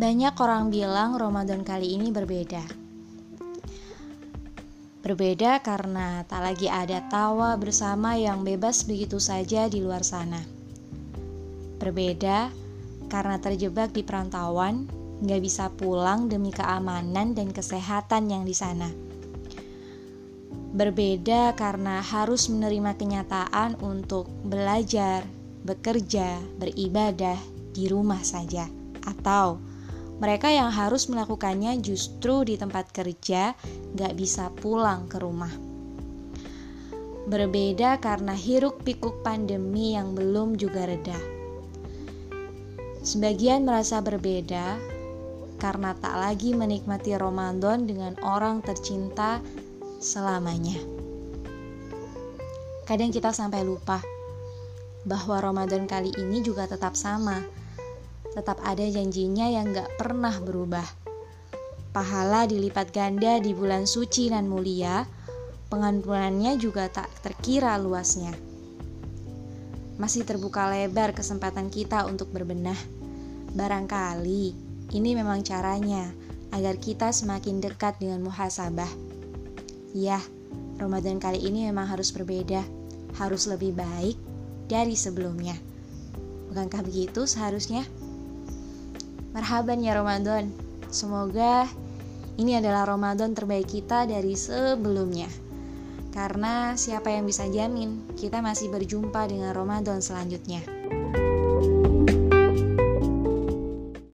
Banyak orang bilang Ramadan kali ini berbeda. Berbeda karena tak lagi ada tawa bersama yang bebas begitu saja di luar sana. Berbeda karena terjebak di perantauan, nggak bisa pulang demi keamanan dan kesehatan yang di sana. Berbeda karena harus menerima kenyataan untuk belajar, bekerja, beribadah di rumah saja, atau mereka yang harus melakukannya justru di tempat kerja gak bisa pulang ke rumah. Berbeda karena hiruk pikuk pandemi yang belum juga reda. Sebagian merasa berbeda karena tak lagi menikmati Ramadan dengan orang tercinta selamanya. Kadang kita sampai lupa bahwa Ramadan kali ini juga tetap sama. Tetap ada janjinya yang gak pernah berubah. Pahala dilipat ganda di bulan suci dan mulia, pengampunannya juga tak terkira luasnya. Masih terbuka lebar kesempatan kita untuk berbenah. Barangkali ini memang caranya agar kita semakin dekat dengan muhasabah. Ya, Ramadan kali ini memang harus berbeda, harus lebih baik dari sebelumnya. Bukankah begitu seharusnya? Marhaban ya Ramadan. Semoga ini adalah Ramadan terbaik kita dari sebelumnya. Karena siapa yang bisa jamin kita masih berjumpa dengan Ramadan selanjutnya?